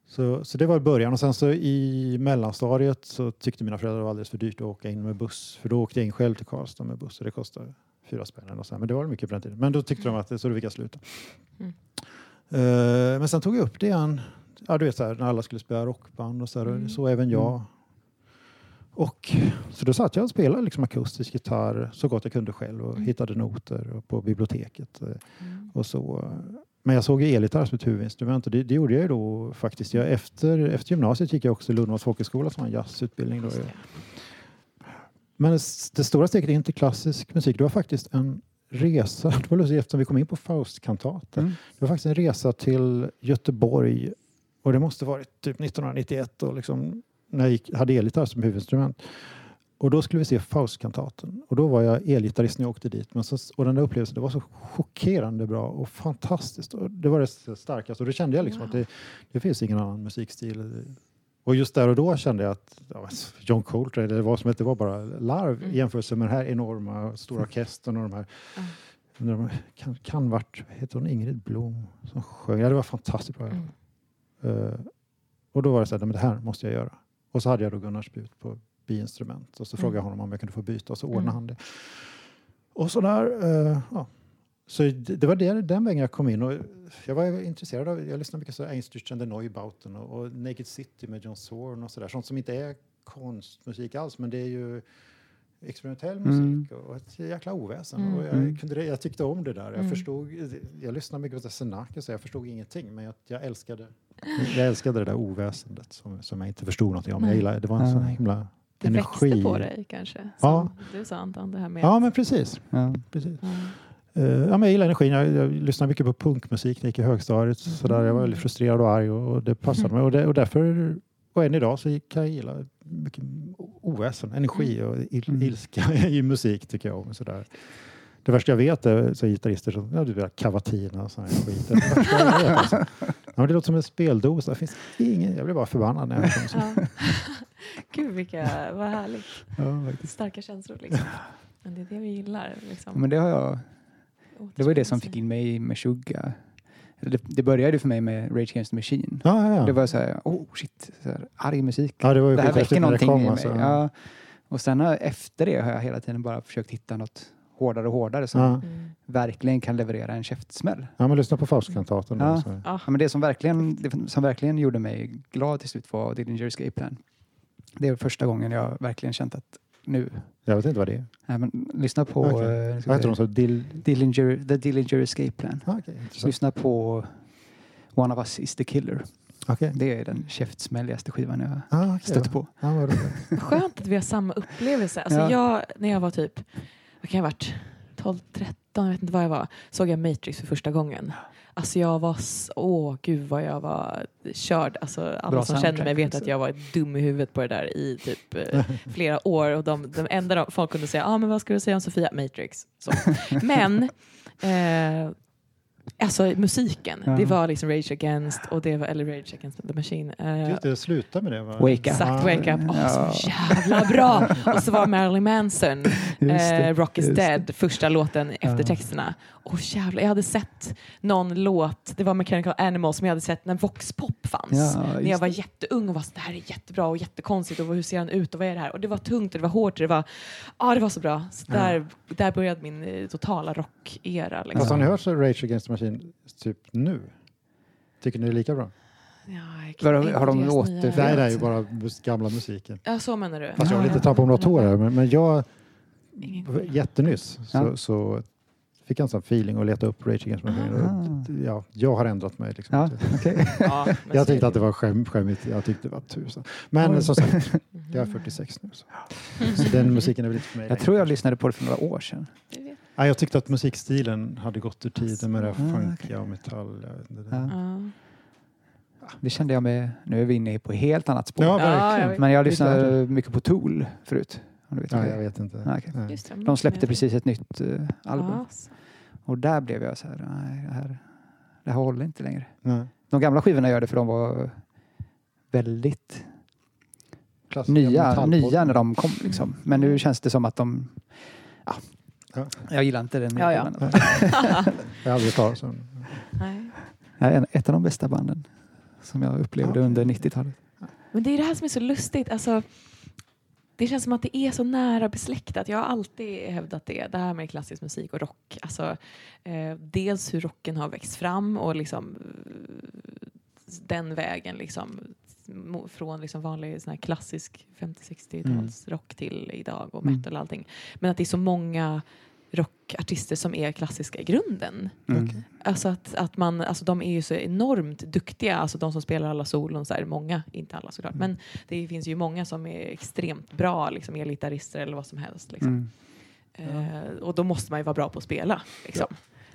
Så, så det var början och sen så i mellanstadiet så tyckte mina föräldrar det var alldeles för dyrt att åka in med buss. För då åkte jag in själv till Karlstad med buss och det kostade fyra spänn och så. Men det var mycket på den tiden. Men då tyckte de att det, så då fick jag sluta. Mm. Eh, men sen tog jag upp det igen. Ja, du vet så här, när alla skulle spela rockband och så, här, Mm. så även jag. Och så då satt jag och spelade liksom akustisk gitarr så gott jag kunde själv och Mm. hittade noter på biblioteket. eh, Mm. och så. Men jag såg elgitarr som ett huvudinstrument och det, det gjorde jag ju då faktiskt. Jag, efter, efter gymnasiet gick jag också till Lundvalls folkhögskola som var en jazzutbildning. Då. Men det, det stora steget in till klassisk musik, det var faktiskt en resa. *laughs* Det var lustigt eftersom vi kom in på Faustkantaten. Mm. Det var faktiskt en resa till Göteborg och det måste varit typ 1991 och liksom, när jag gick, hade elgitarr som huvudinstrument. Och då skulle vi se Faustkantaten och då var jag elgitarrist när jag åkte dit. Men så, och den där upplevelsen, det var så chockerande bra och fantastiskt. Och det var det starkaste och då kände jag liksom att det, det finns ingen annan musikstil. Och just där och då kände jag att ja, John Coltrane, det var som att det var bara larv Mm. i jämförelse med den här enorma stora orkestern och de här Mm. om- kan, kan vart, heter hon Ingrid Blom som sjöng? Ja, det var fantastiskt bra. Mm. Eh, och då var det så här, "Nej, men det här måste jag göra. Och så hade jag då Gunnar Sput på biinstrument och så Mm. frågade jag honom om jag kunde få byta och så ordnade Mm. han det. Och så där, eh, ja. Så det, var det, den vägen jag kom in och jag var intresserad av, jag lyssnade mycket på Einstürzen, The Neubauten och, och Naked City med John Zorn och sådär, sånt som inte är konstmusik alls men det är ju experimentell Mm. musik och ett jäkla oväsen. Mm. Och jag, Mm. kunde, det- jag tyckte om det där. Jag Mm. förstod, jag lyssnade mycket på Senaka så jag förstod ingenting men jag, jag älskade *laughs* jag älskade det där oväsendet som, som jag inte förstod någonting om. Jag gillade, det var en sån Ja. himla Det energi. växte på dig kanske? Som Ja. Du sa Anton, det här med... Ja men precis. Ja. precis. Eh, ja, men jag gillar energin. Jag, jag lyssnade mycket på punkmusik när jag gick i högstadiet. Så där, jag var väldigt frustrerad och arg och, och det passade mig. Och, det, och därför, och än idag så kan jag gilla mycket oväsen, energi och il, Mm. ilska *laughs* i musik tycker jag om. Så där. Det värsta jag vet är så gitarrister som ja, du vet, Cavatina och sån här skit. Det, alltså. ja, men det låter som en speldosa. Det finns ingen, jag blir bara förbannad när jag hör. Ja. *laughs* Gud, vilka, vad härligt. Ja. Starka känslor liksom. Men det är det vi gillar. Liksom. Men det har jag Det var ju det som fick in mig med Suga. Det, det började för mig med Rage Against the Machine. Ja, ja, ja. Det var så här, oh shit, så här, arg musik. ja, det var ju det här väcker någonting kom, i mig. alltså. Ja. Och sen har, efter det har jag hela tiden bara försökt hitta något hårdare och hårdare som. Mm. verkligen kan leverera en käftsmäll. ja, men lyssna på Faustkantaten. då, Ja. så. Ja. Ja, men det som verkligen, det som verkligen gjorde mig glad till slut var Dillinger Escape Plan. Det är första gången jag verkligen känt att nu, Jag vet inte vad det är. nej, men lyssna på Okej. eh, Vad heter de? Så Dill... Dillinger, The Dillinger Escape Plan. Ah, okay. Lyssna på One of Us is the Killer. Okej. Det är den käftsmälligaste skivan jag Ah, okay, stött på. Ja, vad roligt. Vad *laughs* Skönt att vi har samma upplevelse. Alltså Ja. jag, när jag var typ, vad kan jag ha varit, 12, 13, jag vet inte vad jag var, såg jag Matrix för första gången. Alltså jag var, s- åh gud vad jag var körd. Alltså alla Bra som känner mig vet att jag var dum i huvudet på det där i typ eh, *laughs* flera år. Och de, de enda de, folk kunde säga, ah, men vad ska du säga om Sofia? Matrix. Så. Men eh, Alltså musiken, Ja. det var liksom Rage Against, och det var, eller Rage Against the Machine. Eh, Just det, sluta med det. Va? Wake Up. Exakt, Wake Up. Åh, Ja. så jävla bra! *laughs* Och så var Marilyn Manson, *laughs* eh, Rock is just Dead, första låten efter texterna. Åh jävlar, jag hade sett någon låt, det var Mechanical Animals, som jag hade sett när Vox Pop fanns. Ja, när jag var det. jätteung och var så det här är jättebra och jättekonstigt och hur ser han ut och vad är det här? Och det var tungt och det var hårt och det var, ah, det var så bra. Så Ja. där, där började min eh, totala rockera. Liksom. Fast har ni hört så Rage Against the Machine typ nu? Tycker ni det är lika bra? Ja, inte har de åter- Nej, det är ju bara gamla musiken. Ja, så menar du? Fast jag vill Ja. inte ta på några tår här, men, men jag jättenyss så, Ja. så fick jag en sån feeling och leta upp Rage Against the Machine. Ja, jag har ändrat mig. Liksom. Ja, *laughs* okej. Ja, Jag tyckte att det var skäm, skämmigt. Jag tyckte det var tusan. Men Oj. som sagt, *laughs* jag är 46 nu. Så, så den musiken är väl inte för mig Jag längre. tror jag lyssnade på det för några år sedan. Nej, jag tyckte att musikstilen hade gått ur tiden med det här Ah, funkiga och metall. det- Ja. Ja. Det kände jag med, nu är vi inne på helt annat spår. Ja, Ja, verkligen. jag. Men jag lyssnade mycket på Tool förut. Om du vet det jag vet inte. Ah. Just det, De släppte precis ett nytt eh, album. Ja. Och där blev jag så här, nej det här, det här håller inte längre. Nej. De gamla skivorna gör det för de var väldigt Klassiska nya, nya när de kom. Liksom. Men nu känns det som att de... Ja. Ja. Jag gillar inte den Ja, ja. *laughs* Jag har aldrig om Nej. En- ett av de bästa banden som jag upplevde Ja. under 90-talet. Men det är det här som är så lustigt. Alltså, det känns som att det är så nära besläktat. Jag har alltid hävdat det. Det här med klassisk musik och rock. Alltså, eh, dels hur rocken har växt fram och liksom eh, den vägen liksom från liksom vanlig sån här klassisk 50-60-tals rock till idag och Mm. metal och allting. Men att det är så många rockartister som är klassiska i grunden. Mm. Alltså att, att man, alltså de är ju så enormt duktiga, alltså de som spelar alla solon, så här, många, inte alla såklart, Mm. men det finns ju många som är extremt bra, liksom elgitarrister eller vad som helst. Liksom. Mm. Eh, och då måste man ju vara bra på att spela. Liksom.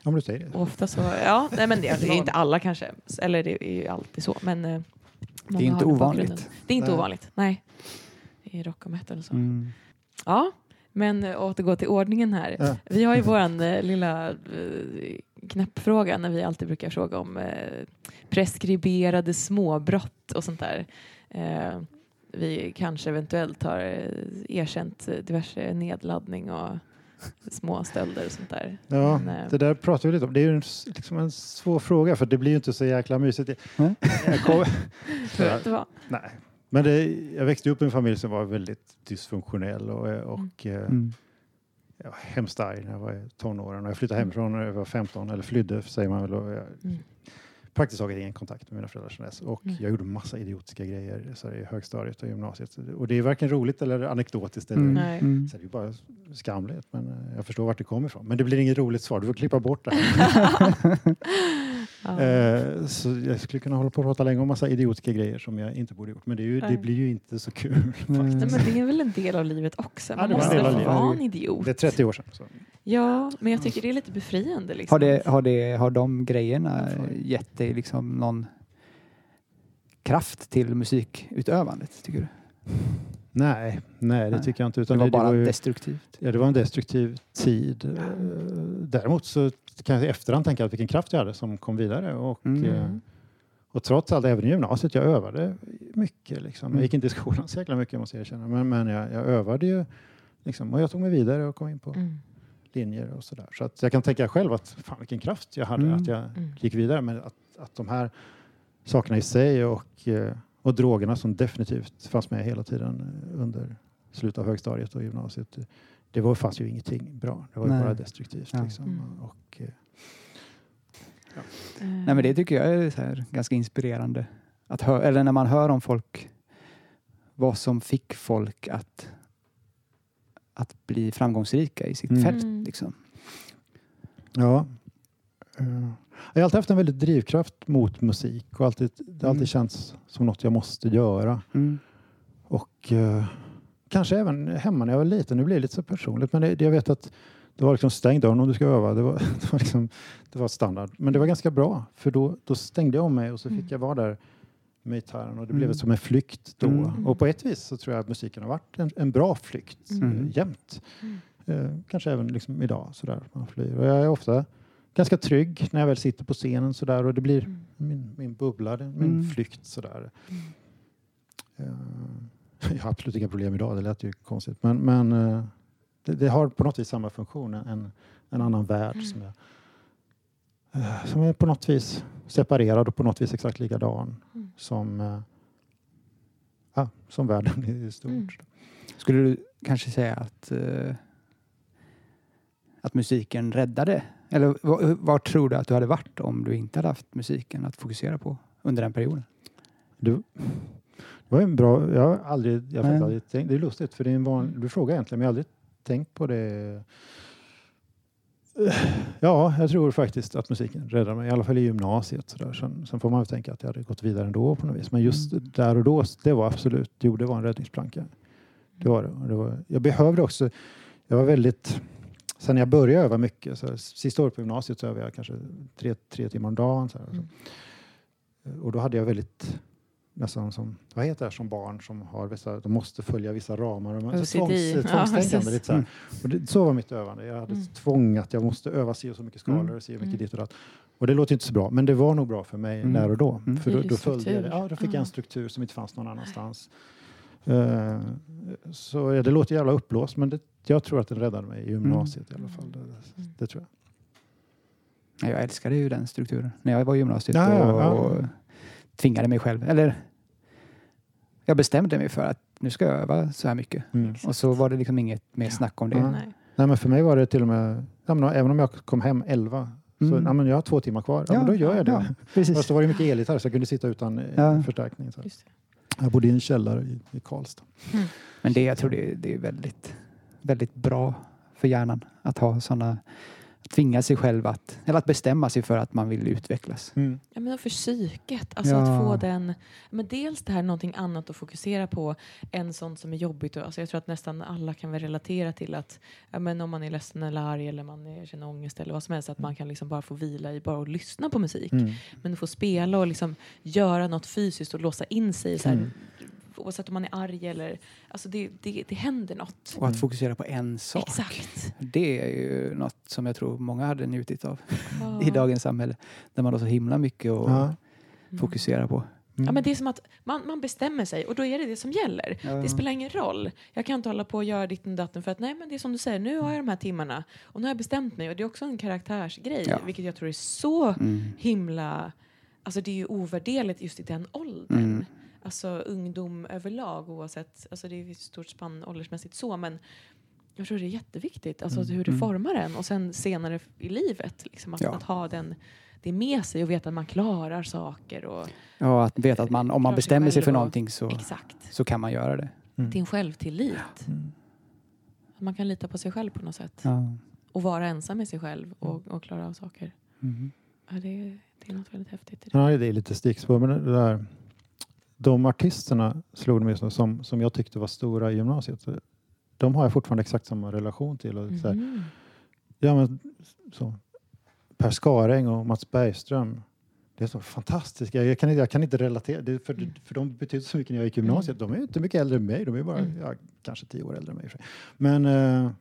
Om du säger det. Ofta så, ja, nej men det, det är inte alla kanske, eller det är ju alltid så, men eh, Det är inte ovanligt. Det är inte Nej. ovanligt, nej. I rock och metal och så. Mm. Ja, men eh, återgå till ordningen här. Ja. Vi har ju våran eh, lilla eh, knäppfråga när vi alltid brukar fråga om eh, preskriberade småbrott och sånt där. Eh, vi kanske eventuellt har erkänt diverse nedladdning och små stölder och sånt där. Ja, Men, det där pratar vi lite om. Det är ju en, liksom en svår fråga för det blir ju inte så jäkla mysigt. Nej. *laughs* Jag kom, *laughs* tror jag att det var. nej. Men det, jag växte upp i en familj som var väldigt dysfunktionell och, och eh, Mm. jag var hemskt arg när jag var i tonåren. Och jag flyttade hemifrån när jag var 15, eller flydde säger man väl. Och jag, Mm. praktiskt taget ingen kontakt med mina föräldrar sedan dess. Och Mm. jag gjorde massa idiotiska grejer så här, i högstadiet och gymnasiet. Och det är varken roligt eller anekdotiskt. Eller, Mm. Mm. så det är bara skamligt. Men eh, jag förstår vart det kommer ifrån. Men det blir inget roligt svar. Du får klippa bort det här. *laughs* *laughs* Ja. Eh, så jag skulle kunna hålla på och prata länge om massa idiotiska grejer som jag inte borde gjort. Men det, är ju, det blir ju inte så kul. Mm. Nej, men det är väl en del av livet också. Ja, Man en måste vara en idiot. Det är 30 år sedan. Så. Ja, men jag tycker det är lite befriande. Liksom. Har, det, har, det, har de grejerna gett dig liksom någon kraft till musikutövandet, tycker du? Nej, nej, det Nej. tycker jag inte. Det Utan var det, bara det var ju, destruktivt. ja, det var en destruktiv tid. Eh, Däremot så kan jag i efterhand tänka att vilken kraft jag hade som kom vidare. Och, Mm. eh, och trots allt, även i gymnasiet, jag övade mycket. Liksom. Mm. Jag gick inte i skolan så jäkla mycket måste jag erkänna. Men, men jag, jag övade ju. Liksom, och jag tog mig vidare och kom in på Mm. linjer och sådär. Så att jag kan tänka själv att fan vilken kraft jag hade Mm. att jag Mm. gick vidare. Men att, att de här sakerna i sig och, eh, och drogerna som definitivt fanns med hela tiden eh, under slutet av högstadiet och gymnasiet. eh, Det var, fanns ju ingenting bra. Det var ju Nej. bara destruktivt. Ja. Liksom. Mm. Och, eh, Eh, Nej, men det tycker jag är så här ganska inspirerande. Att hö- eller när man hör om folk, vad som fick folk att, att bli framgångsrika i sitt Mm. fält. Mm. Liksom. ja. Eh, Jag har alltid haft en väldigt drivkraft mot musik och alltid, det har alltid Mm. känts som något jag måste göra. Mm. Och eh, kanske även hemma när jag var liten. Nu blir det lite så personligt. Men det, det jag vet att det var liksom stäng dörren om du ska öva. Det var, *laughs* det var, liksom, det var standard. Men det var ganska bra. För då, då stängde jag om mig och så fick Mm. jag vara där med gitarren. Och det Mm. blev som en flykt då. Mm. Och på ett vis så tror jag att musiken har varit en, en bra flykt. Mm. Mm. jämt. Mm. Eh, kanske även liksom idag. Sådär, man flyr. Och jag är ofta ganska trygg när jag väl sitter på scenen. Sådär, och det blir Mm. min, min bubbla, min Mm. flykt. Sådär. Mm. Eh, *laughs* Jag har absolut inga problem idag, det lät ju konstigt. Men, men eh, det, det har på något vis samma funktion, en, en annan värld Mm. som, jag, eh, som är på något vis separerad och på något vis exakt likadan Mm. som, ja, som världen i stort. Mm. Skulle du kanske säga att, att musiken räddade? Eller vad, tror du att du hade varit om du inte hade haft musiken att fokusera på under den perioden? Det, det var en bra, jag har aldrig, jag har aldrig tänkt, det är lustigt för det är en vanlig fråga egentligen, men jag har aldrig tänkt på det. Ja, jag tror faktiskt att musiken räddade mig, i alla fall i gymnasiet. Så där. Sen, sen får man väl tänka att jag hade gått vidare ändå på något vis. Men just Mm. där och då, det var absolut, jo det var en räddningsplanka. Det var det. Det var, jag behövde också, jag var väldigt, sen jag började öva mycket, så här, sista året på gymnasiet så övade jag kanske tre, tre timmar om dagen. Så här, Mm. och då hade jag väldigt nästan som, vad heter det som barn som har vissa, de måste följa vissa ramar. De, OCD. så tvångs, Ja, tvångstänkande. precis. lite så. Mm. och det, så var mitt övande. Jag hade Mm. tvång att jag måste öva si och så mycket skalor Mm. och si och mycket Mm. ditt och datt. Och det låter inte så bra, men det var nog bra för mig Mm. där och då. Mm. För då, då följde jag det. Ja, då fick jag Ja. en struktur som inte fanns någon annanstans. Eh, så ja, det låter jävla upplåst, men det, jag tror att den räddade mig i gymnasiet i alla fall. Det, Mm. det tror jag. Ja, Jag älskade ju den strukturen när jag var i gymnasiet Ja, ja, och, ja. och tvingade mig själv. Eller jag bestämde mig för att nu ska jag öva så här mycket. Mm. Och så var det liksom inget mer Ja. snack om det. Ja. Nej. Nej, men för mig var det till och med, ja, även om jag kom hem 11, så Mm. ja, men jag har två timmar kvar. Ja, men då gör jag det. Ja. Fast då var det mycket elgitarr så jag kunde sitta utan eh, Ja. förstärkning. Så. Just det. Jag bodde i en källare i, i Karlstad. Men det, jag tror det, det är väldigt, väldigt bra för hjärnan att ha sådana tvinga sig själv att, eller att bestämma sig för att man vill utvecklas. Mm. Ja, men för psyket. Alltså Ja. att få den... Men dels det här någonting annat att fokusera på än sånt som är jobbigt. Alltså jag tror att nästan alla kan väl relatera till att ja, men om man är ledsen eller arg eller man är, känner ångest eller vad som helst att man kan liksom bara få vila i bara att lyssna på musik. Mm. Men att få spela och liksom göra något fysiskt och låsa in sig. Så här, Mm. Oavsett om man är arg eller... Alltså det, det, det händer något. Och att Mm. fokusera på en sak. Exakt. Det är ju något som jag tror många hade njutit av *laughs* Ja. i dagens samhälle. Där man har så himla mycket att Ja. Mm. fokusera på. Mm. Ja, men det är som att man, man bestämmer sig och då är det det som gäller. Ja. Det spelar ingen roll. Jag kan inte hålla på och göra ditten och datten för att nej men det är som du säger, nu har jag de här timmarna och nu har jag bestämt mig och det är också en karaktärsgrej Ja. vilket jag tror är så Mm. himla, alltså det är ju ovärderligt just i den åldern. Mm. Alltså ungdom överlag oavsett, alltså det är ett stort spann åldersmässigt så men jag tror det är jätteviktigt, alltså hur det Mm. formar en och sen senare i livet liksom, att, Ja. att ha den det med sig och veta att man klarar saker och Ja, att veta att man, om man Klar sig bestämmer sig för och- någonting så, exakt. så kan man göra det. Mm. Din självtillit. Mm. Att man kan lita på sig själv på något sätt. Ja. Och vara ensam med sig själv och, och klara av saker. Mm. Ja, det, är, det är något väldigt häftigt i det. Ja, det är lite stickspår. Men det där, de artisterna slog mig som, som, jag tyckte var stora i gymnasiet. De har jag fortfarande exakt samma relation till. Och så Mhm. ja, men, så, per Skaräng och Mats Bergström. Det är så fantastiskt. Jag, jag, kan, inte- jag kan inte relatera. Det, för, Mm. för de betydde så mycket när jag gick i gymnasiet. De är inte mycket äldre än mig. De är bara Mm. ja, kanske tio år äldre än mig. Men eh,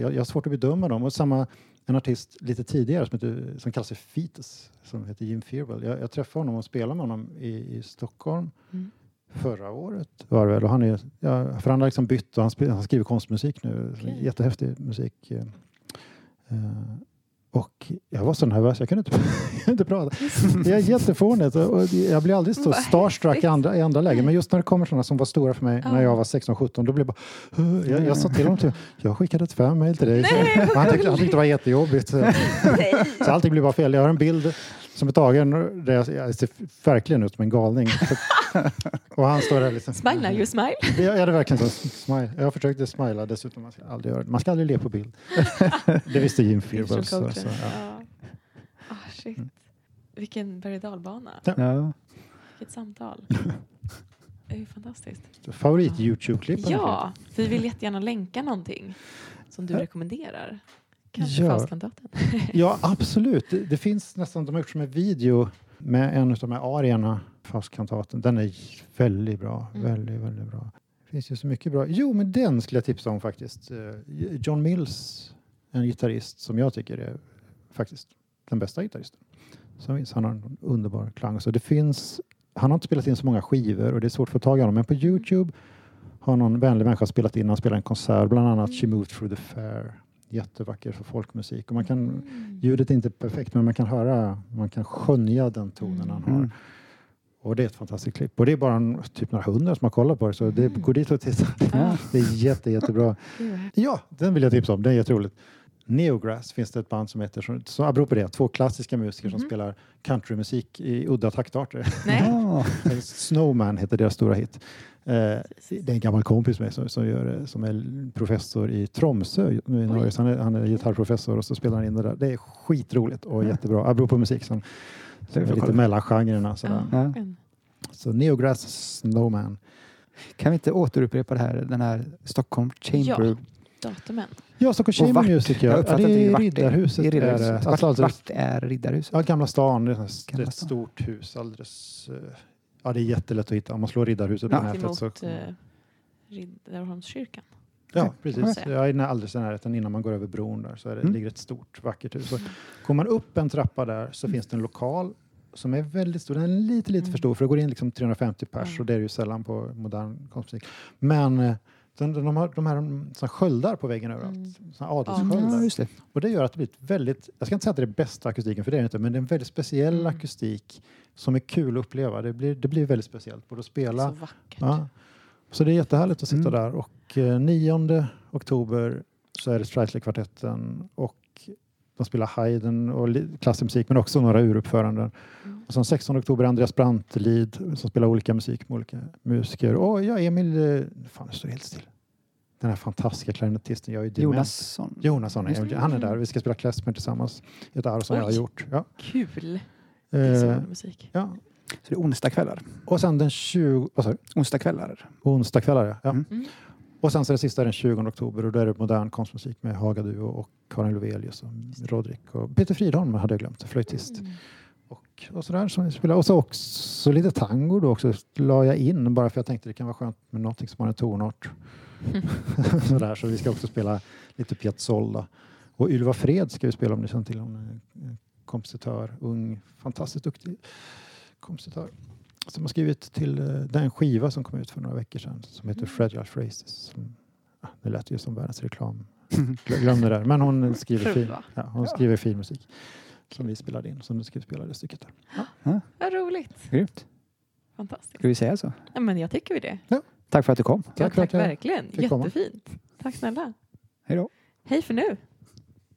jag, jag har svårt att bedöma dem. Och samma en artist lite tidigare som, heter, som kallas för Fetus, som heter Jim Fearwell. Jag, jag träffade honom och spelade med honom i, i Stockholm Mm. förra året. Var det väl. Och han, är, ja, för han har liksom bytt och han, spe- han skriver konstmusik nu. Okej. Jättehäftig musik. eh, och jag var så nervös, jag kunde inte, *laughs* jag kunde inte prata. Det är jättefånigt och jag blir aldrig så starstruck i andra, i andra lägen. Men just när det kommer sådana som var stora för mig när jag var 16-17, då blev jag bara... Jag, jag sa till honom, typ, jag skickade ett fan-mail till dig. Nej, han, tyckte, han tyckte det var jättejobbigt. Så allting blir bara fel. Jag har en bild som är tagen jag, ser verkligen ut som en galning. *laughs* Och han står där liksom... Smile now, you smile. Jag hade verkligen så smile. Jag försökte smila dessutom. Man ska aldrig göra det. Man ska aldrig le på bild. *laughs* Det visste Jim Fearwell. Så, så, ja. ja. Ah, shit. Vilken berg och dalbana. Ja. Vilket samtal. *laughs* Det är ju fantastiskt. Favorit Youtube-klipp? Ja, för vi vill jättegärna länka någonting som du rekommenderar. Kanske Ja. Faustkantaten. Ja, *laughs* absolut. Det, det finns nästan, de har gjort som en video med en av de här arierna, Faustkantaten. Den är väldigt bra. Mm. Väldigt, väldigt bra. Det finns ju så mycket bra. Jo, men den skulle jag tipsa om faktiskt. Eh, John Mills, en gitarrist som jag tycker är faktiskt den bästa gitarristen. som finns. Han har en underbar klang. Så det finns, han har inte spelat in så många skivor och det är svårt att få tag i honom. Men på Youtube har någon vänlig människa spelat in. Han spelar en konsert, bland annat She Moved Through the Fair. Jättevacker för folkmusik. Och man kan, Mm. ljudet är inte perfekt men man kan höra, man kan skönja den tonen han har. Mm. Och det är ett fantastiskt klipp. Och det är bara en, typ några hundra som har kollat på det så det, Mm. gå dit och titta. Ja. Det är jätte, jättebra. Ja, den vill jag tipsa om. Det är jätteroligt. Neograss finns det ett band som heter, så, så apropå det, två klassiska musiker som Mhm. spelar countrymusik i udda taktarter. Nej. Ja. *laughs* Snowman heter deras stora hit. Eh, det är en gammal kompis med mig som, som, gör, som är professor i Tromsö nu i Norge. Han, är, han är gitarrprofessor och så spelar han in det där. Det är skitroligt och Mm. jättebra. Apropå musik som, som är lite sådär. Ja, Ja. verkligen. Så Neograss Snowman. Kan vi inte återupprepa det här, den här Stockholm Chamber? Datumen. Ja, Stockholm Och Chamber? Music. Jag Ja. Ja, det är Riddarhuset. I är det. Riddarhuset. Alltså, Vart, alltså, vart är Riddarhuset? Ja, Gamla stan. Det är ett, stan. stort hus. Alldeles, eh, ja, det är jättelätt att hitta. Om man slår Riddarhuset på Ja. nätet så... Emot eh, Riddarholmskyrkan. Ja, *laughs* precis. Jag är alldeles i närheten innan man går över bron där så är det, Mm. ligger ett stort vackert hus. Så går man upp en trappa där så finns det en lokal som är väldigt stor. Den är lite, lite Mm. för stor för det går in liksom 350 pers Mm. och det är ju sällan på modern konstmusik. Men eh, de, de har de här såna sköldar på väggen överallt. Mm. Såna adelssköldar. Ja, just det. Och det gör att det blir ett väldigt, jag ska inte säga att det är den bästa akustiken för det är det inte, men det är en väldigt speciell Mm. akustik som är kul att uppleva. Det blir, det blir väldigt speciellt både att spela Så vackert. Ja. Så det är jättehärligt att sitta Mm. där och eh, 9 oktober så är det Streisler-kvartetten och de spelar Haydn och klassisk musik men också några uruppföranden. Mm. Och sen 16 oktober Andreas Brantelid som spelar olika musik med olika musiker. Och ja, Emil, eh, fan det står helt still. den här fantastiska klarinettisten. Jag är ju dement. Jonasson. Jonasson, är- han är där. Vi ska spela klezmer tillsammans. Ett arv som jag har Oj. gjort. Ja. Kul. Det är så bra musik. ja. Så det är onsdagskvällar. Och sen den 20... Vad sa du? Onsdagskvällar. Onsdagskvällar, ja. ja. Mm. Mm. Och sen så är det sista den 20 oktober och då är det modern konstmusik med Haga Duo och Karin Lovelius och Rodrik och Peter Fridholm hade jag glömt, flöjtist. Mm. Och, och sådär som vi spelar. Och så också lite tango då också la jag in bara för jag tänkte det kan vara skönt med någonting som har en tonart. *laughs* *laughs* sådär, så vi ska också spela lite Piazzolla. Och Ylva Fred ska vi spela om ni känner till. Hon är kompositör, ung, fantastiskt duktig kompositör. Som har skrivit till eh, den skiva som kom ut för några veckor sedan som heter Mm. Fragile Phrases. Som, ja, det lät ju som världens reklam. *laughs* Glö- Glöm det där. Men hon skriver, fin, ja, hon skriver fin musik som vi spelade in. Så nu ska vi spela det stycket där. Vad roligt. Grymt. Fantastiskt. Ska vi säga så? Ja, men jag tycker vi det. Tack för att du kom. Ja, Tack för tack verkligen. fick komma. Jättefint. Tack snälla. Hej då. Hej för nu.